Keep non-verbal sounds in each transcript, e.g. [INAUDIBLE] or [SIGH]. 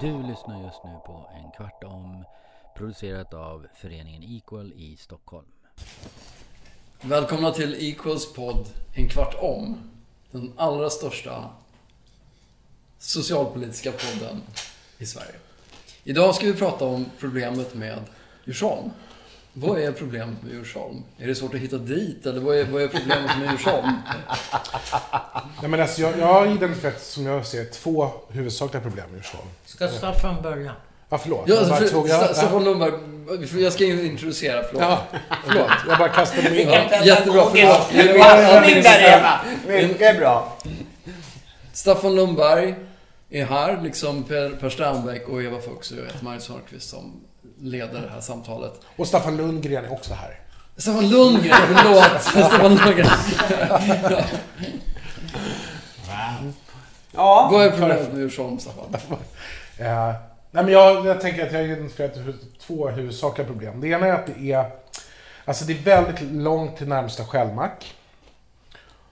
Du lyssnar just nu på En kvart om producerat av föreningen Equal i Stockholm. Välkomna till Equals podd En kvart om. Den allra största socialpolitiska podden i Sverige. Idag ska vi prata om problemet med Djursholm. Vad är problemet med Djursholm? Är det svårt att hitta dit eller vad är, vad är problemet med Djursholm? [LAUGHS] Nej, men alltså, jag, jag har identifierat, som jag ser två huvudsakliga problem med Djursholm. Ska Staffan börja? Ja, förlåt. Ja, Jag alltså, för, tog- jag- Sta- Staffan Lundberg, jag ska ju introducera, förlåt. Ja, förlåt. Jag bara kastade mig in. Ja, jättebra, förlåt. [LAUGHS] Mycket bra. Staffan Lundberg är här, liksom Per, per Strandbäck och Eva Fuchs och jag heter Magnus Hörnqvist som leder det här samtalet. Och Staffan Lundgren är också här. Stefan Lundgren, förlåt. [LAUGHS] Stefan Lundgren. Ja, Vad är problemet med Djursholm, Staffan? [LAUGHS] Eh, nej, men jag, jag tänker att jag hu- två huvudsakliga problem. Det ena är att det är, alltså det är väldigt långt till närmsta självmack.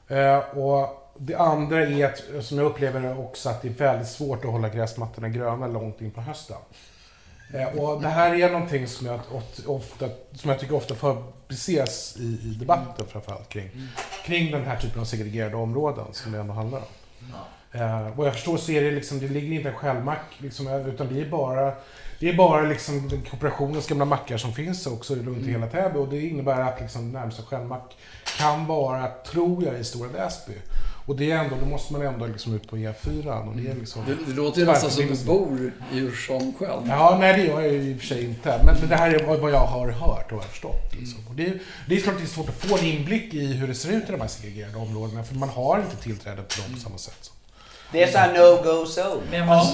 Eh, och det andra är att, som jag upplever det också, att det är väldigt svårt att hålla gräsmattorna gröna långt in på hösten. Eh, och det här är någonting som jag, ofta, som jag tycker ofta förbises i, i debatten framförallt kring, kring den här typen av segregerade områden som det ändå handlar om. Eh, vad jag förstår så är det liksom, det ligger inte en självmack, liksom, utan det är bara, det är bara liksom den kooperationens gamla mackar som finns också runt i hela Täby. Och det innebär att liksom närmsta självmack kan vara, tror jag, i Stora Väsby. Och det är ändå, då måste man ändå liksom ut på E4 och det är liksom... Det, det låter ju nästan som du bor i Djursholm själv. Ja, nej det gör jag ju i och för sig inte. Men, men det här är vad vad jag har hört och har förstått. Liksom. Och det, är, det är klart det är svårt att få en inblick i hur det ser ut i de här segregerade områdena för man har inte tillträde till dem på samma sätt. som- det är så här no-go zone. Vem var...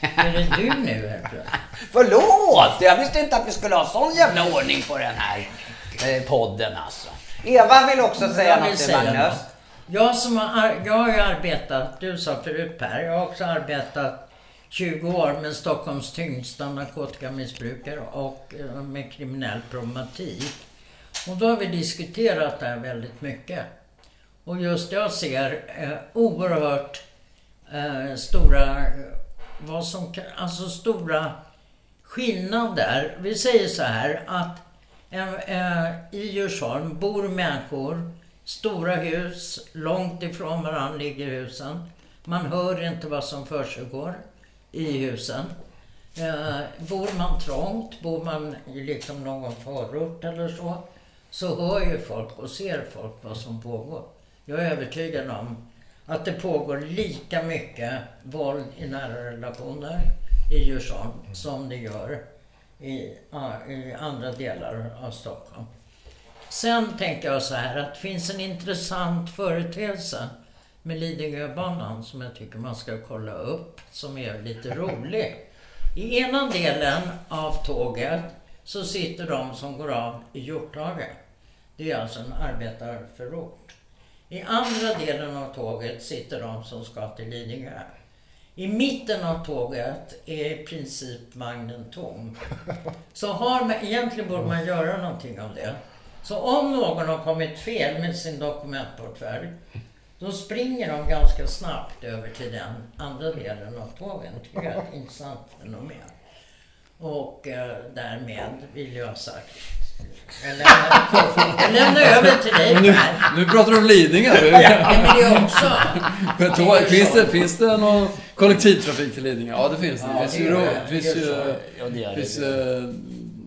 Är det du nu helt? Förlåt! Jag visste inte att vi skulle ha sån jävla ordning på den här eh, podden alltså. Eva vill också säga Jag vill något till Magnus. något. Jag, som har, jag har ju arbetat, du sa förut Per, jag har också arbetat 20 år med Stockholms tyngsta narkotikamissbrukare och eh, med kriminell problematik. Och då har vi diskuterat det här väldigt mycket. Och just jag ser eh, oerhört eh, stora, vad som kan, alltså stora skillnader. Vi säger så här att eh, eh, i Djursholm bor människor, stora hus, långt ifrån varandra ligger husen. Man hör inte vad som försiggår i husen. Eh, bor man trångt, bor man i liksom någon förort eller så, så hör ju folk och ser folk vad som pågår. Jag är övertygad om att det pågår lika mycket våld i nära relationer i Djursholm som det gör i, eh, i andra delar av Stockholm. Sen tänker jag så här att det finns en intressant företeelse med Lidingöbanan som jag tycker man ska kolla upp, som är lite rolig. I ena delen av tåget så sitter de som går av i Hjorthaga. Det är alltså en arbetarförort. I andra delen av tåget sitter de som ska till Lidingö. I mitten av tåget är i princip vagnen tom. Så har man, egentligen borde man göra någonting av det. Så om någon har kommit fel med sin dokumentportfölj, då springer de ganska snabbt över till den andra delen av tågen. Det tycker jag är ett intressant fenomen. Och eh, därmed vill jag ha sagt... Jag lämnar, jag lämnar över till dig Nu, nu pratar du om Lidingö. Ja, men det är också... [LAUGHS] Men då, finns, det, finns det någon kollektivtrafik till Lidingö? Ja, det finns det. Ja, Det finns det ju, det. det finns Det så. Ja, det det det. finns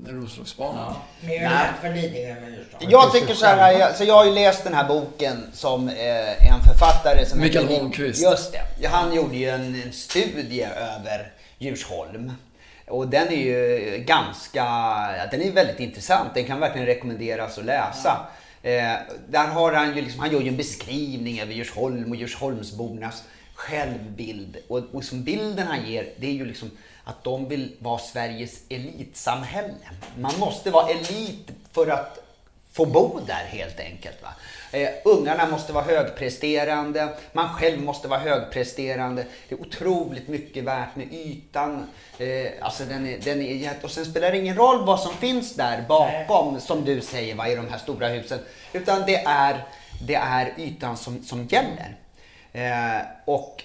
Roslagsbanan. Är ju rätt för Lidingö med Djursholm. Jag tycker så här, jag, så jag har ju läst den här boken som eh, en författare som Mikael heter- Holmqvist. Just det. Ja, Han gjorde ju en, en studie över Djursholm. Och den är ju ganska, ja, den är väldigt intressant. Den kan verkligen rekommenderas att läsa. Eh, där har han ju liksom, han gör ju en beskrivning över Djursholm och Djursholmsbornas självbild. Och, och som bilden han ger, det är ju liksom att de vill vara Sveriges elitsamhälle. Man måste vara elit för att få bo där helt enkelt. Va? Eh, ungarna måste vara högpresterande, man själv måste vara högpresterande. Det är otroligt mycket värt med ytan. Eh, alltså den är, den är, och sen spelar det ingen roll vad som finns där bakom, som du säger, va, i de här stora husen. Utan det är, det är ytan som, som gäller. Eh, och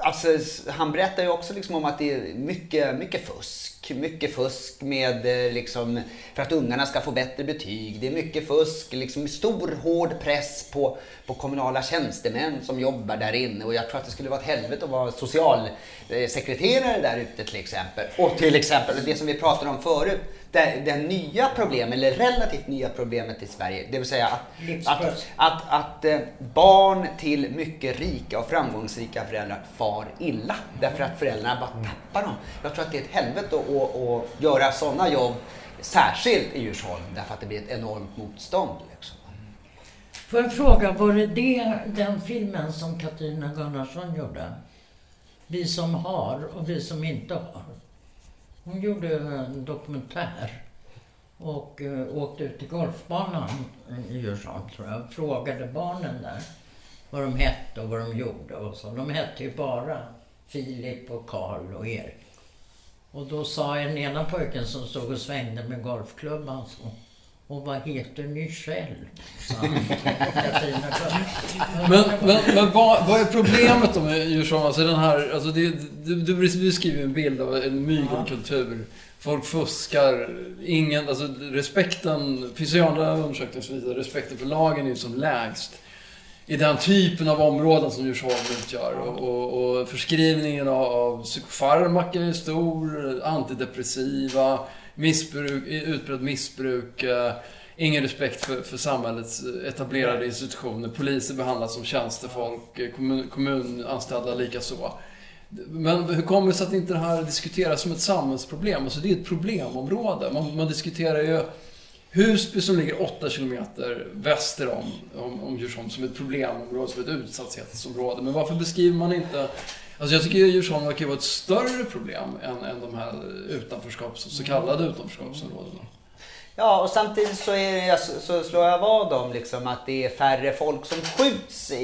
Alltså, han berättar ju också liksom om att det är mycket, mycket fusk. Mycket fusk med, eh, liksom, för att ungarna ska få bättre betyg. Det är mycket fusk, liksom, stor hård press på, på kommunala tjänstemän som jobbar där inne. Och jag tror att det skulle vara ett helvete att vara socialsekreterare där ute till exempel. Och till exempel det som vi pratade om förut, det, det nya problemet, eller relativt nya problemet i Sverige, det vill säga att, att, att, att, eh, barn till mycket rika och framgångsrika föräldrar far illa. Därför att föräldrarna bara tappar dem. Jag tror att det är ett helvete att, att göra sådana jobb, särskilt i Djursholm, därför att det blir ett enormt motstånd. Liksom. Får jag fråga, var det, det den filmen som Katarina Gunnarsson gjorde? Vi som har och vi som inte har. Hon gjorde en dokumentär och uh, åkte ut till golfbanan i Djursholm, tror jag. Frågade barnen där vad de hette och vad de gjorde och så. De hette ju bara Filip och Karl och Erik. Och då sa en ena pojken som stod och svängde med golfklubban så och vad heter ni själv? men men, men vad, vad är problemet då med Djursholm? Alltså den här, alltså det, du, du beskriver en bild av en mygelkultur. Folk fuskar. Ingen, alltså respekten, andra undersökningar som visar respekten för lagen är ju som lägst i den typen av områden som Djursholm utgör. Och, och, och förskrivningen av, av psykofarmaka är stor, antidepressiva missbruk, utbrett missbruk, eh, ingen respekt för, för samhällets etablerade institutioner. Poliser behandlas som tjänstefolk, eh, kommun, kommunanställda likaså. Men hur kommer det sig att inte det här diskuteras som ett samhällsproblem? Alltså det är ett problemområde. Man, man diskuterar ju Husby som ligger 8 kilometer väster om, om, om Djursholm som ett problemområde, som ett utsatthetsområde. Men varför beskriver man inte Alltså jag tycker Djursholm verkar vara ett större problem än, än de här utanförskaps, så kallade utanförskapsområdena. Ja, och samtidigt så, är, så, så slår jag vad om liksom att det är färre folk som skjuts i,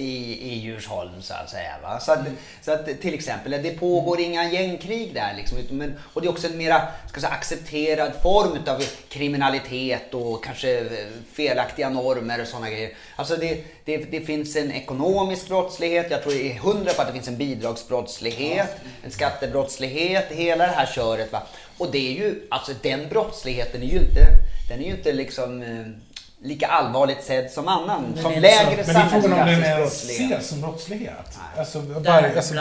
i Djursholm så att säga. Va? Så, att, mm. så att till exempel, det pågår inga gängkrig där liksom. Men, och det är också en mera ska säga, accepterad form av kriminalitet och kanske felaktiga normer och sådana grejer. Alltså det, det, det, finns en ekonomisk brottslighet, jag tror det är hundra på att det finns en bidragsbrottslighet, en skattebrottslighet, hela det här köret. Va? Och det är ju, alltså den brottsligheten är ju inte den är ju inte liksom eh, lika allvarligt sedd som annan. Men som lägre så, Men det är frågan om den är att se som brottslighet. Alltså, var, alltså,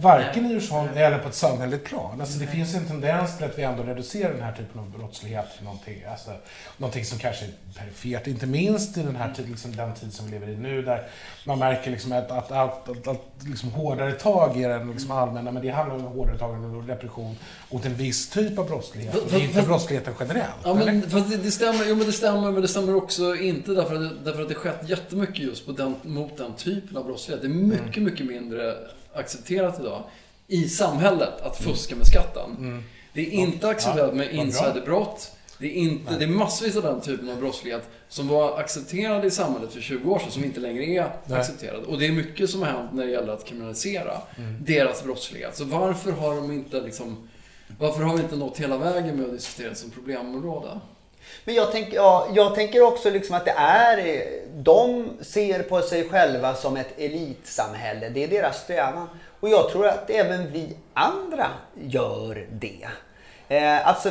varken i Djursholm eller på ett samhälleligt plan. Alltså, det finns en tendens till att vi ändå reducerar den här typen av brottslighet till någonting, alltså, någonting som kanske är perifert. Inte minst i den här tid, liksom, den tid som vi lever i nu där man märker liksom att, att, att, att, att liksom hårdare tag är den liksom allmänna, men det handlar om hårdare tag och repression mot en viss typ av brottslighet. För, för, det är inte brottsligheten generellt. Ja, men, för det, det, stämmer, jo, men det stämmer, men det stämmer också inte därför att, därför att det skett jättemycket just på den, mot den typen av brottslighet. Det är mycket, mm. mycket mindre accepterat idag i samhället att fuska med skatten. Mm. Det är inte accepterat med insiderbrott. Det är, inte, det är massvis av den typen av brottslighet som var accepterad i samhället för 20 år sedan som inte längre är Nej. accepterad. Och det är mycket som har hänt när det gäller att kriminalisera mm. deras brottslighet. Så varför har de inte liksom varför har vi inte nått hela vägen med att diskutera det som problemområde? Men jag, tänk, ja, jag tänker också liksom att det är, de ser på sig själva som ett elitsamhälle. Det är deras strävan. Och jag tror att även vi andra gör det. Eh, alltså,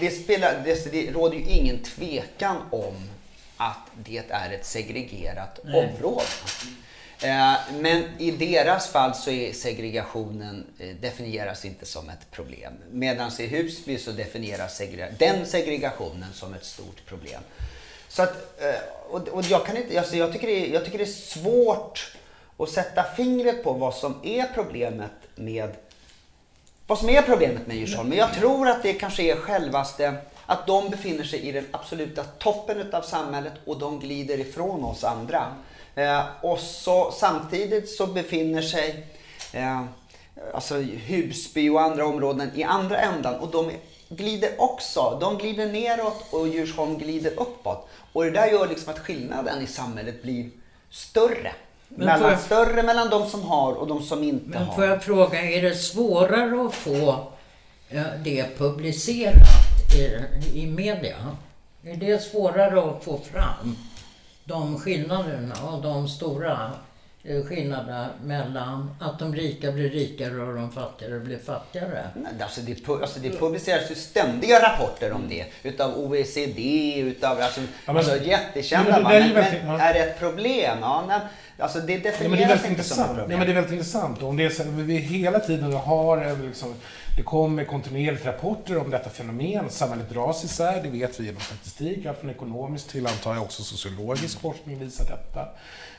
det, spelar, det, det råder ju ingen tvekan om att det är ett segregerat Nej. område. Eh, men i deras fall så är segregationen eh, definieras inte som ett problem. Medan i Husby så definieras den segregationen som ett stort problem. Så att, eh, och jag, kan inte, alltså jag, tycker det är, jag tycker det är svårt att sätta fingret på vad som är problemet med vad som är problemet med Djursholm. Men jag tror att det kanske är självaste att de befinner sig i den absoluta toppen av samhället och de glider ifrån oss andra. Eh, och så, samtidigt så befinner sig eh, alltså Husby och andra områden i andra ändan och de glider också. De glider neråt och Djursholm glider uppåt. Och det där gör liksom att skillnaden i samhället blir större. Men mellan, jag, större mellan de som har och de som inte men har. får jag fråga, är det svårare att få det publicerat i, i media? Är det svårare att få fram? De skillnaderna och de stora eh, skillnaderna mellan att de rika blir rikare och de fattigare blir fattigare? Alltså det, alltså det publiceras ju ständiga rapporter om det. Utav OECD, utav alltså, men- alltså jättekända. Ja, men det där är men, men, ja. är det ett problem? Ja, nej, alltså det Ja, men det är definieras väldigt inte som ett intressant. problem. Nej, men det är väldigt intressant. Om det är så, vi hela tiden har en liksom, det kommer kontinuerligt rapporter om detta fenomen. Samhället dras isär, det vet vi genom statistik. Allt från ekonomisk till, antar jag, också sociologisk forskning visar detta.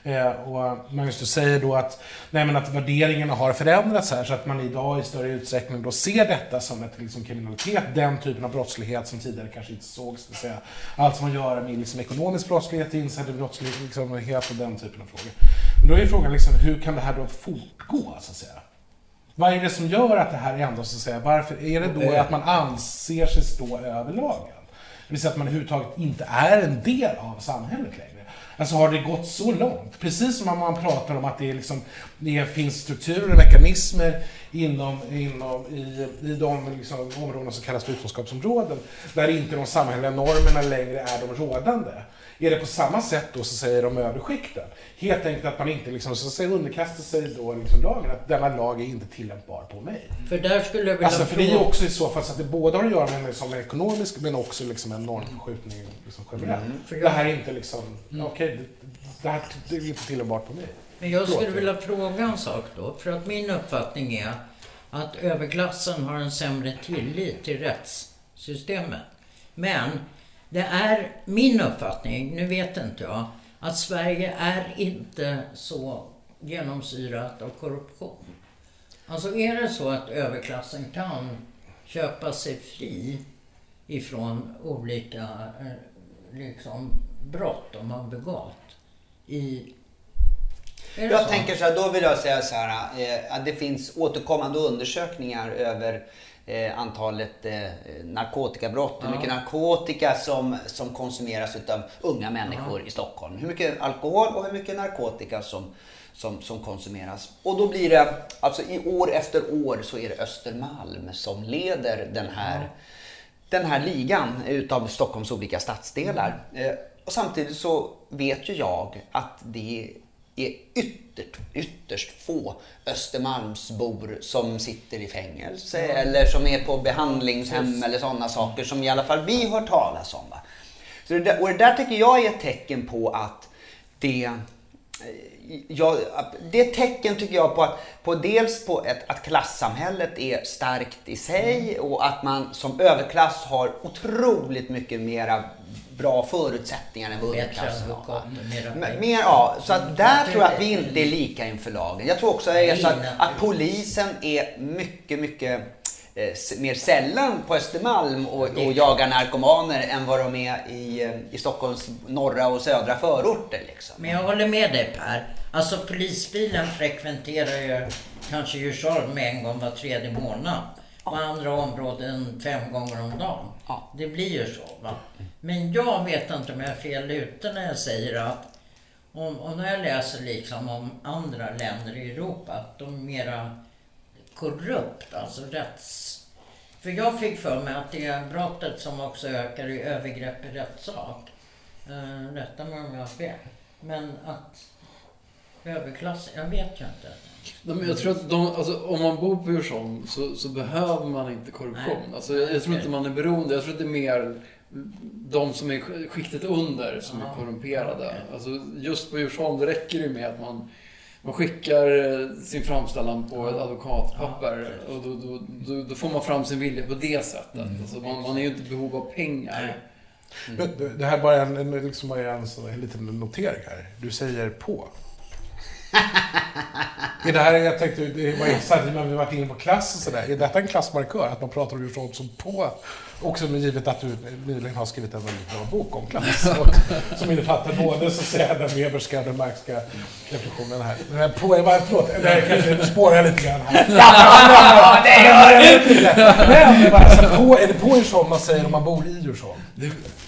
Eh, och eh, Magnus, du säger då att, nej, men att värderingarna har förändrats här så att man idag i större utsträckning då ser detta som ett liksom, kriminalitet, den typen av brottslighet som tidigare kanske inte sågs. Det vill säga allt som har att göra med liksom, ekonomisk brottslighet, insiderbrottslighet liksom, och den typen av frågor. Men då är frågan liksom, hur kan det här då fortgå, så att säga? Vad är det som gör att det här ändå, så att säga, varför är det då att man anser sig stå över lagen? Det vill säga att man överhuvudtaget inte är en del av samhället längre. Alltså har det gått så långt? Precis som om man pratar om att det, är liksom, det finns strukturer och mekanismer inom, inom, i, i de liksom, områden som kallas för utanförskapsområden, där inte de samhälleliga normerna längre är de rådande. Är det på samma sätt då, så säger de övre skikten? Helt enkelt att man inte liksom, så säga, underkastar sig då liksom lagen, att denna lag är inte tillämpbar på mig. För där skulle jag vilja Alltså, för det är ju också i så fall så att det både har att göra med en liksom ekonomisk men också liksom en normförskjutning liksom generellt. Jag- Det här är inte liksom, okej, det, det här det är inte tillämpbart på mig. Men jag skulle Förlåt. vilja fråga en sak då. För att min uppfattning är att överklassen har en sämre tillit till rättssystemet. Men det är min uppfattning, nu vet inte jag, att Sverige är inte så genomsyrat av korruption. Alltså är det så att överklassen kan köpa sig fri ifrån olika eh, liksom, brott de har begått i Jag så? tänker så här, då vill jag säga så här, eh, att det finns återkommande undersökningar över eh, antalet eh, narkotikabrott, hur mycket narkotika som, som konsumeras utav unga människor i Stockholm. Hur mycket alkohol och hur mycket narkotika som, som, som konsumeras. Och då blir det, alltså i år efter år så är det Östermalm som leder den här, den här ligan utav Stockholms olika stadsdelar. Och samtidigt så vet ju jag att det är ytterst, ytterst få Östermalmsbor som sitter i fängelse eller som är på behandlingshem eller sådana saker som i alla fall vi hör talas om. Va? Så det där, och det där tycker jag är ett tecken på att det eh, Ja, det är ett tecken tycker jag på, att, på dels på ett, att klassamhället är starkt i sig och att man som överklass har otroligt mycket mera bra förutsättningar än vad underklassen har. Mer, ja, så att där tror jag att vi inte är lika inför lagen. Jag tror också att, att, polisen är mycket, mycket eh, mer sällan på Östermalm och, och jagar narkomaner än vad de är i, eh, i Stockholms norra och södra förorter. Liksom. Men jag håller med dig Per. Alltså polisbilen frekventerar ju kanske Djursholm en gång var tredje månad. På andra områden fem gånger om dagen. Ja. Det blir ju så. Va? Men jag vet inte om jag är fel ute när jag säger att om, och när jag läser liksom om andra länder i Europa, att de är mera korrupt, alltså rätts... För jag fick för mig att det är brottet som också ökar i övergrepp i rättssak. Uh, rätta mig om jag har fel. Men att överklass, jag vet ju inte. Nej, men jag tror att de, alltså, om man bor på Djursholm så, så behöver man inte korruption. Nej. Alltså, jag, jag tror inte man är beroende. Jag tror att det är mer de som är sk- skiktet under som är korrumperade. Alltså, just på Djursholm, det räcker det med att man, man skickar eh, sin framställan på ett advokatpapper och då, då, då, då får man fram sin vilja på det sättet. Mm. Alltså, man, man är ju inte i behov av pengar. Nej. Men Det här är bara en, en, liksom en, en liten notering här. Du säger på är det här, jag tänkte, det var intressant, när vi varit inne på klass och sådär. Är detta en klassmarkör? Att man pratar om Djursholm som på? Också med givet att du nyligen har skrivit en väldigt bra bok om klass. [LAUGHS] Och, som innefattar både så att säga, den Weberska och den Marxska reflektionen här. Men förlåt, det här kanske, nu spårar jag lite grann här. Ja, det gör Men, alltså, på, är det på Djursholm man säger om man bor i Djursholm?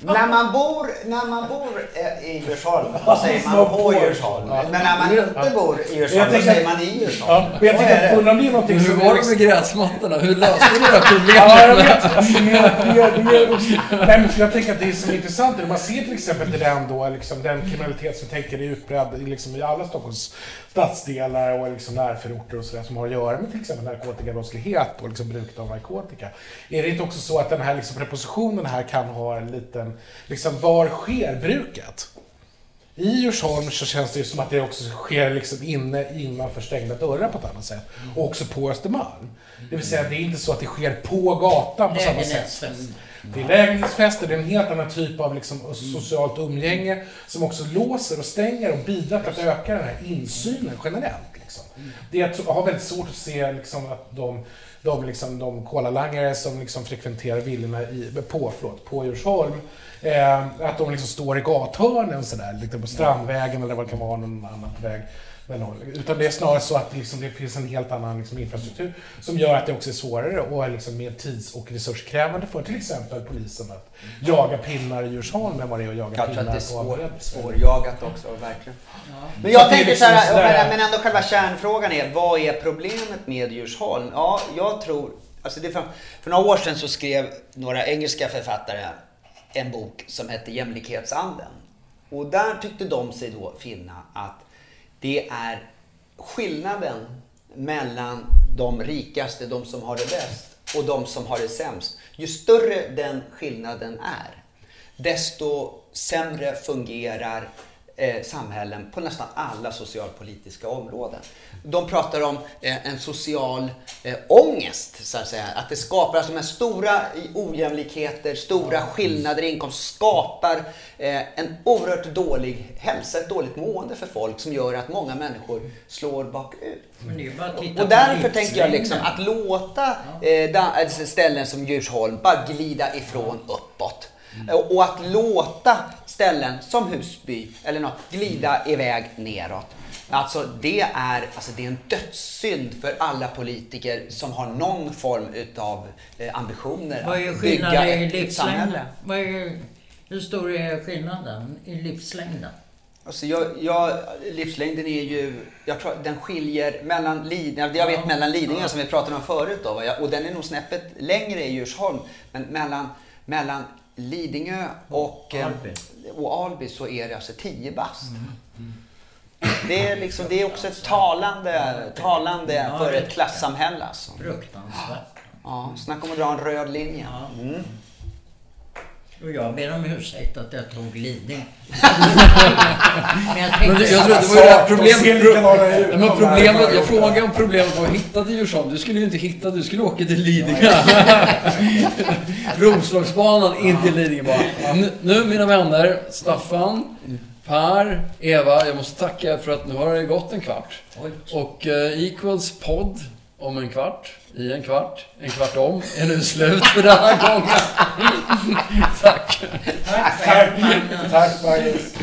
När man bor, när man bor eh, i Djursholm, då säger man på Djursholm. Men när man inte bor i Djursholm, då säger man i Djursholm. Ja, men jag Vad är tänker, det? undrar om det är någonting Men hur som... var det med gräsmattorna? Hur löste ni det här Ja, jag problemet? Det Jag att det, det är nej, men för jag tänker att det är så intressant när man ser till exempel till den då, liksom, den kriminalitet som tänker är utbredd liksom, i alla Stockholms stadsdelar och liksom närförorter och sådär som har att göra med till exempel narkotikabrottslighet och liksom bruket av narkotika. Är det inte också så att den här liksom, prepositionen här kan ha en liten, liksom var sker bruket? I Djursholm så känns det ju som att det också sker liksom inne innanför stängda dörrar på ett annat sätt. Och också på Östermalm. Det vill säga, det är inte så att det sker på gatan på samma sätt. Det är lägenhetsfester, det är en helt annan typ av liksom socialt umgänge som också låser och stänger och bidrar till att öka den här insynen generellt. Liksom. Mm. Det är, jag har väldigt svårt att se liksom, att de, de, liksom, de kolalangare som liksom frekventerar villorna i, på, förlåt, på Djursholm Eh, att de liksom står i gathörnen sådär, liksom på Strandvägen eller vad det kan vara, någon annan väg. Utan det är snarare så att liksom det finns en helt annan liksom infrastruktur som gör att det också är svårare och är liksom mer tids och resurskrävande för till exempel polisen att jaga pinnar i Djursholm än vad det är att jaga Jag pinnar att det är på svår, svårjagat också, verkligen. Men Så jag är tänker liksom så här, sådär- men ändå själva kärnfrågan är, vad är problemet med Djursholm? Ja, jag tror, alltså det för, för några år sedan så skrev några engelska författare en bok som hette Jämlikhetsanden. Och där tyckte de sig då finna att det är skillnaden mellan de rikaste, de som har det bäst, och de som har det sämst. Ju större den skillnaden är, desto sämre fungerar eh, samhällen på nästan alla socialpolitiska områden. De pratar om eh, en social eh, ångest, så att säga. Att det skapar alltså de här stora ojämlikheter, stora skillnader i inkomst skapar eh, en oerhört dålig hälsa, ett dåligt mående för folk som gör att många människor slår bakut. Och därför tänker jag liksom att låta eh, ställen som Djursholm bara glida ifrån uppåt. Och, och att låta ställen som Husby eller något glida iväg neråt. Alltså det är, alltså det är en dödssynd för alla politiker som har någon form utav eh, ambitioner Vad är att bygga skillnaden i ett, ett samhälle. Vad är, hur stor är skillnaden i livslängden? Alltså jag, jag, livslängden är ju, jag tror den skiljer mellan Lidingö, jag vet mellan Lidingö som vi pratade om förut då, och den är nog snäppet längre i Djursholm, men mellan, mellan Lidingö och eh, Alby. Och Alby så är det alltså 10 bast. Det är, liksom, det är också ett talande, talande för ett klassamhälle. Alltså. Fruktansvärt. Ja, snacka om att dra en röd linje. Mm. Och jag ber om ursäkt att jag tog Lidingö. [LAUGHS] Men jag tänkte... det, jag tror att det var ju det här Sak, de ser likadana ut, problemet. Men problemet, jag frågade om problemet var att hitta till Djursholm. Du skulle ju inte hitta, du skulle åka till Lidingö. [LAUGHS] Roslagsbanan, in till Lidingö bara. Nu, nu mina vänner, Staffan, Per, Eva, jag måste tacka för att nu har det gått en kvart. Och eh, Equals podd om en kvart, i en kvart, en kvart om, är nu slut för denna gången. [LAUGHS] Tack! Tack, Tack, Magnus.